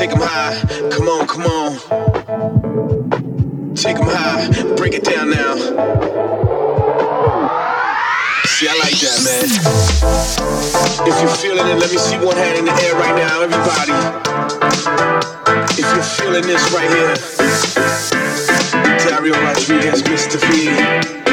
Take them high. Come on, come on. Take them high. Break it down now. See, I like that, man. If you're feeling it, let me see one hand in the air right now, everybody. If you're feeling this right here, Dario Rodriguez, Mr. V.